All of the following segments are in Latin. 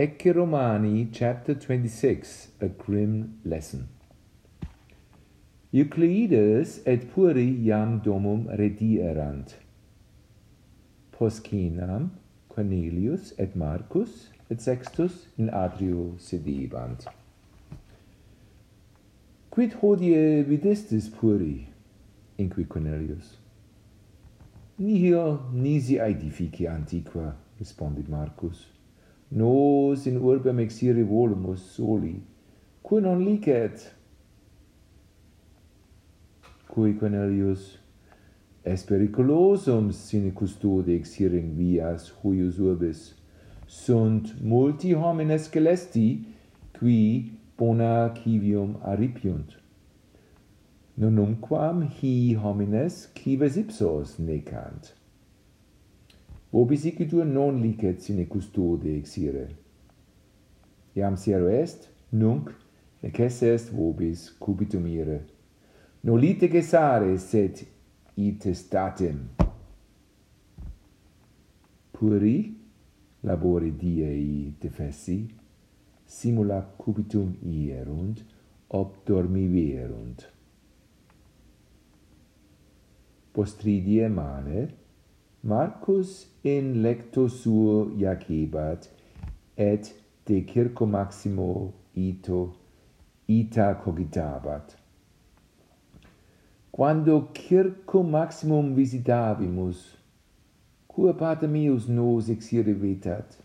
Ecce Romani, chapter 26, a grim lesson. Euclides et puri iam domum redierant. Poscinam Cornelius et Marcus et Sextus in atrio sedibant. Quid hodie vidistis puri? inqui Cornelius. Nihil nisi aedifici antiqua, respondit Marcus. Nos in urbem exiri volumus soli, cui non licet? Cui Cornelius es periculosum sine custode exiring vias huius urbis, sunt multi homines celesti, qui bona civium aripiunt. Nonumquam hi homines cives ipsos necant, Vobis igitur non licet sine custode exire. Iam siero est, nunc, neces est vobis cubitum ire. Nolite gesare, sed itestatem. Puri labore diei defessi, simula cubitum ierunt, ob dormiverunt. Postridie mane, Marcus in lecto suo jacebat, et de circo maximo ito ita cogitabat. Quando circo maximum visitavimus, cua pater meus nos exirivetat,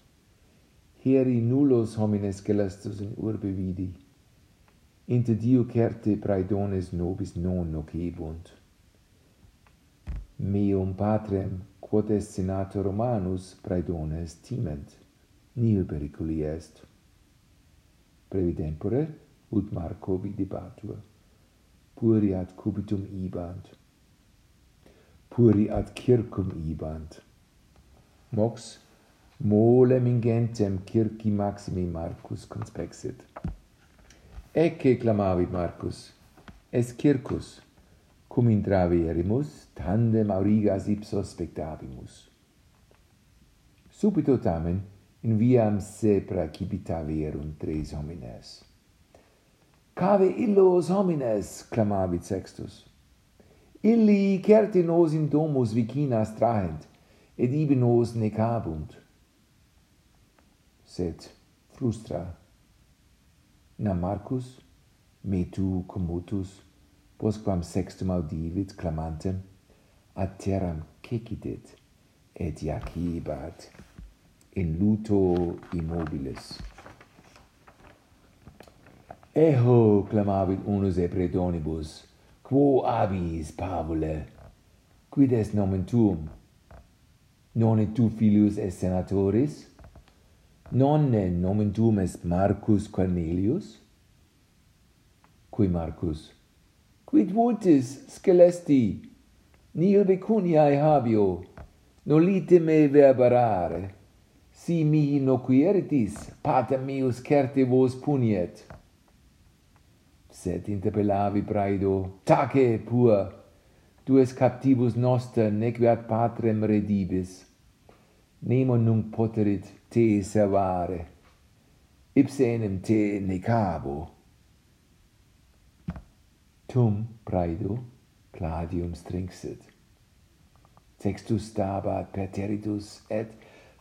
heri nullos homines gelastus in urbe vidi, inter dio certe praedones nobis non nocebunt. Meum patrem, quod est senator Romanus praedones timent, nil periculi est. Previdempore, ut Marco videbatur. Puri ad cubitum ibant. Puri ad circum ibant. Mox, molem ingentem circi maximi Marcus conspexit. Ecce clamavit Marcus, es circus cum intraverimus, tandem aurigas ipso spectabimus. Subito tamen, in viam se pracipita verum tres homines. Cave illos homines, clamavit Sextus. Illi certi nos in domus vicinas trahent, et ibi nos necabunt. Sed frustra. Nam Marcus, me tu commutus, postquam sextum audivit clamantem ad terram cecidit et iacibat in luto immobiles. Eho clamavit unus e predonibus quo abis pavule, quid est nomen tuum? Non et tu filius est senatoris? Nonne nomen tuum est Marcus Cornelius? Qui Marcus? Quid vultis scelesti? Nil vicuniae habio, nolite me verbarare. Si mi noquieritis, pater mius certe vos puniet. Sed interpellavi Braido, tace pur, dues captivus noster nequat patrem redibis. Nemo nunc poterit te servare. Ipsenem te necabo tum praedo Claudium stringsit. Textus stabat perteritus et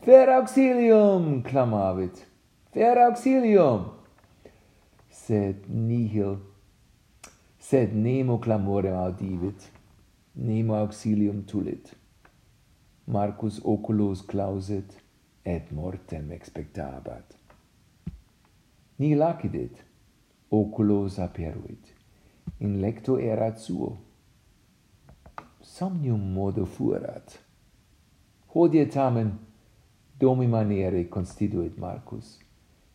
fer auxilium clamavit. Fer auxilium! Sed nihil, sed nemo clamorem audivit, nemo auxilium tulit. Marcus oculos clausit, et mortem expectabat. Nihil lacidit, oculos aperuit in lecto erat suo. Somnium modo fuerat. Hodie tamen domi manere constituit Marcus,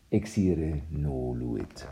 exire noluit.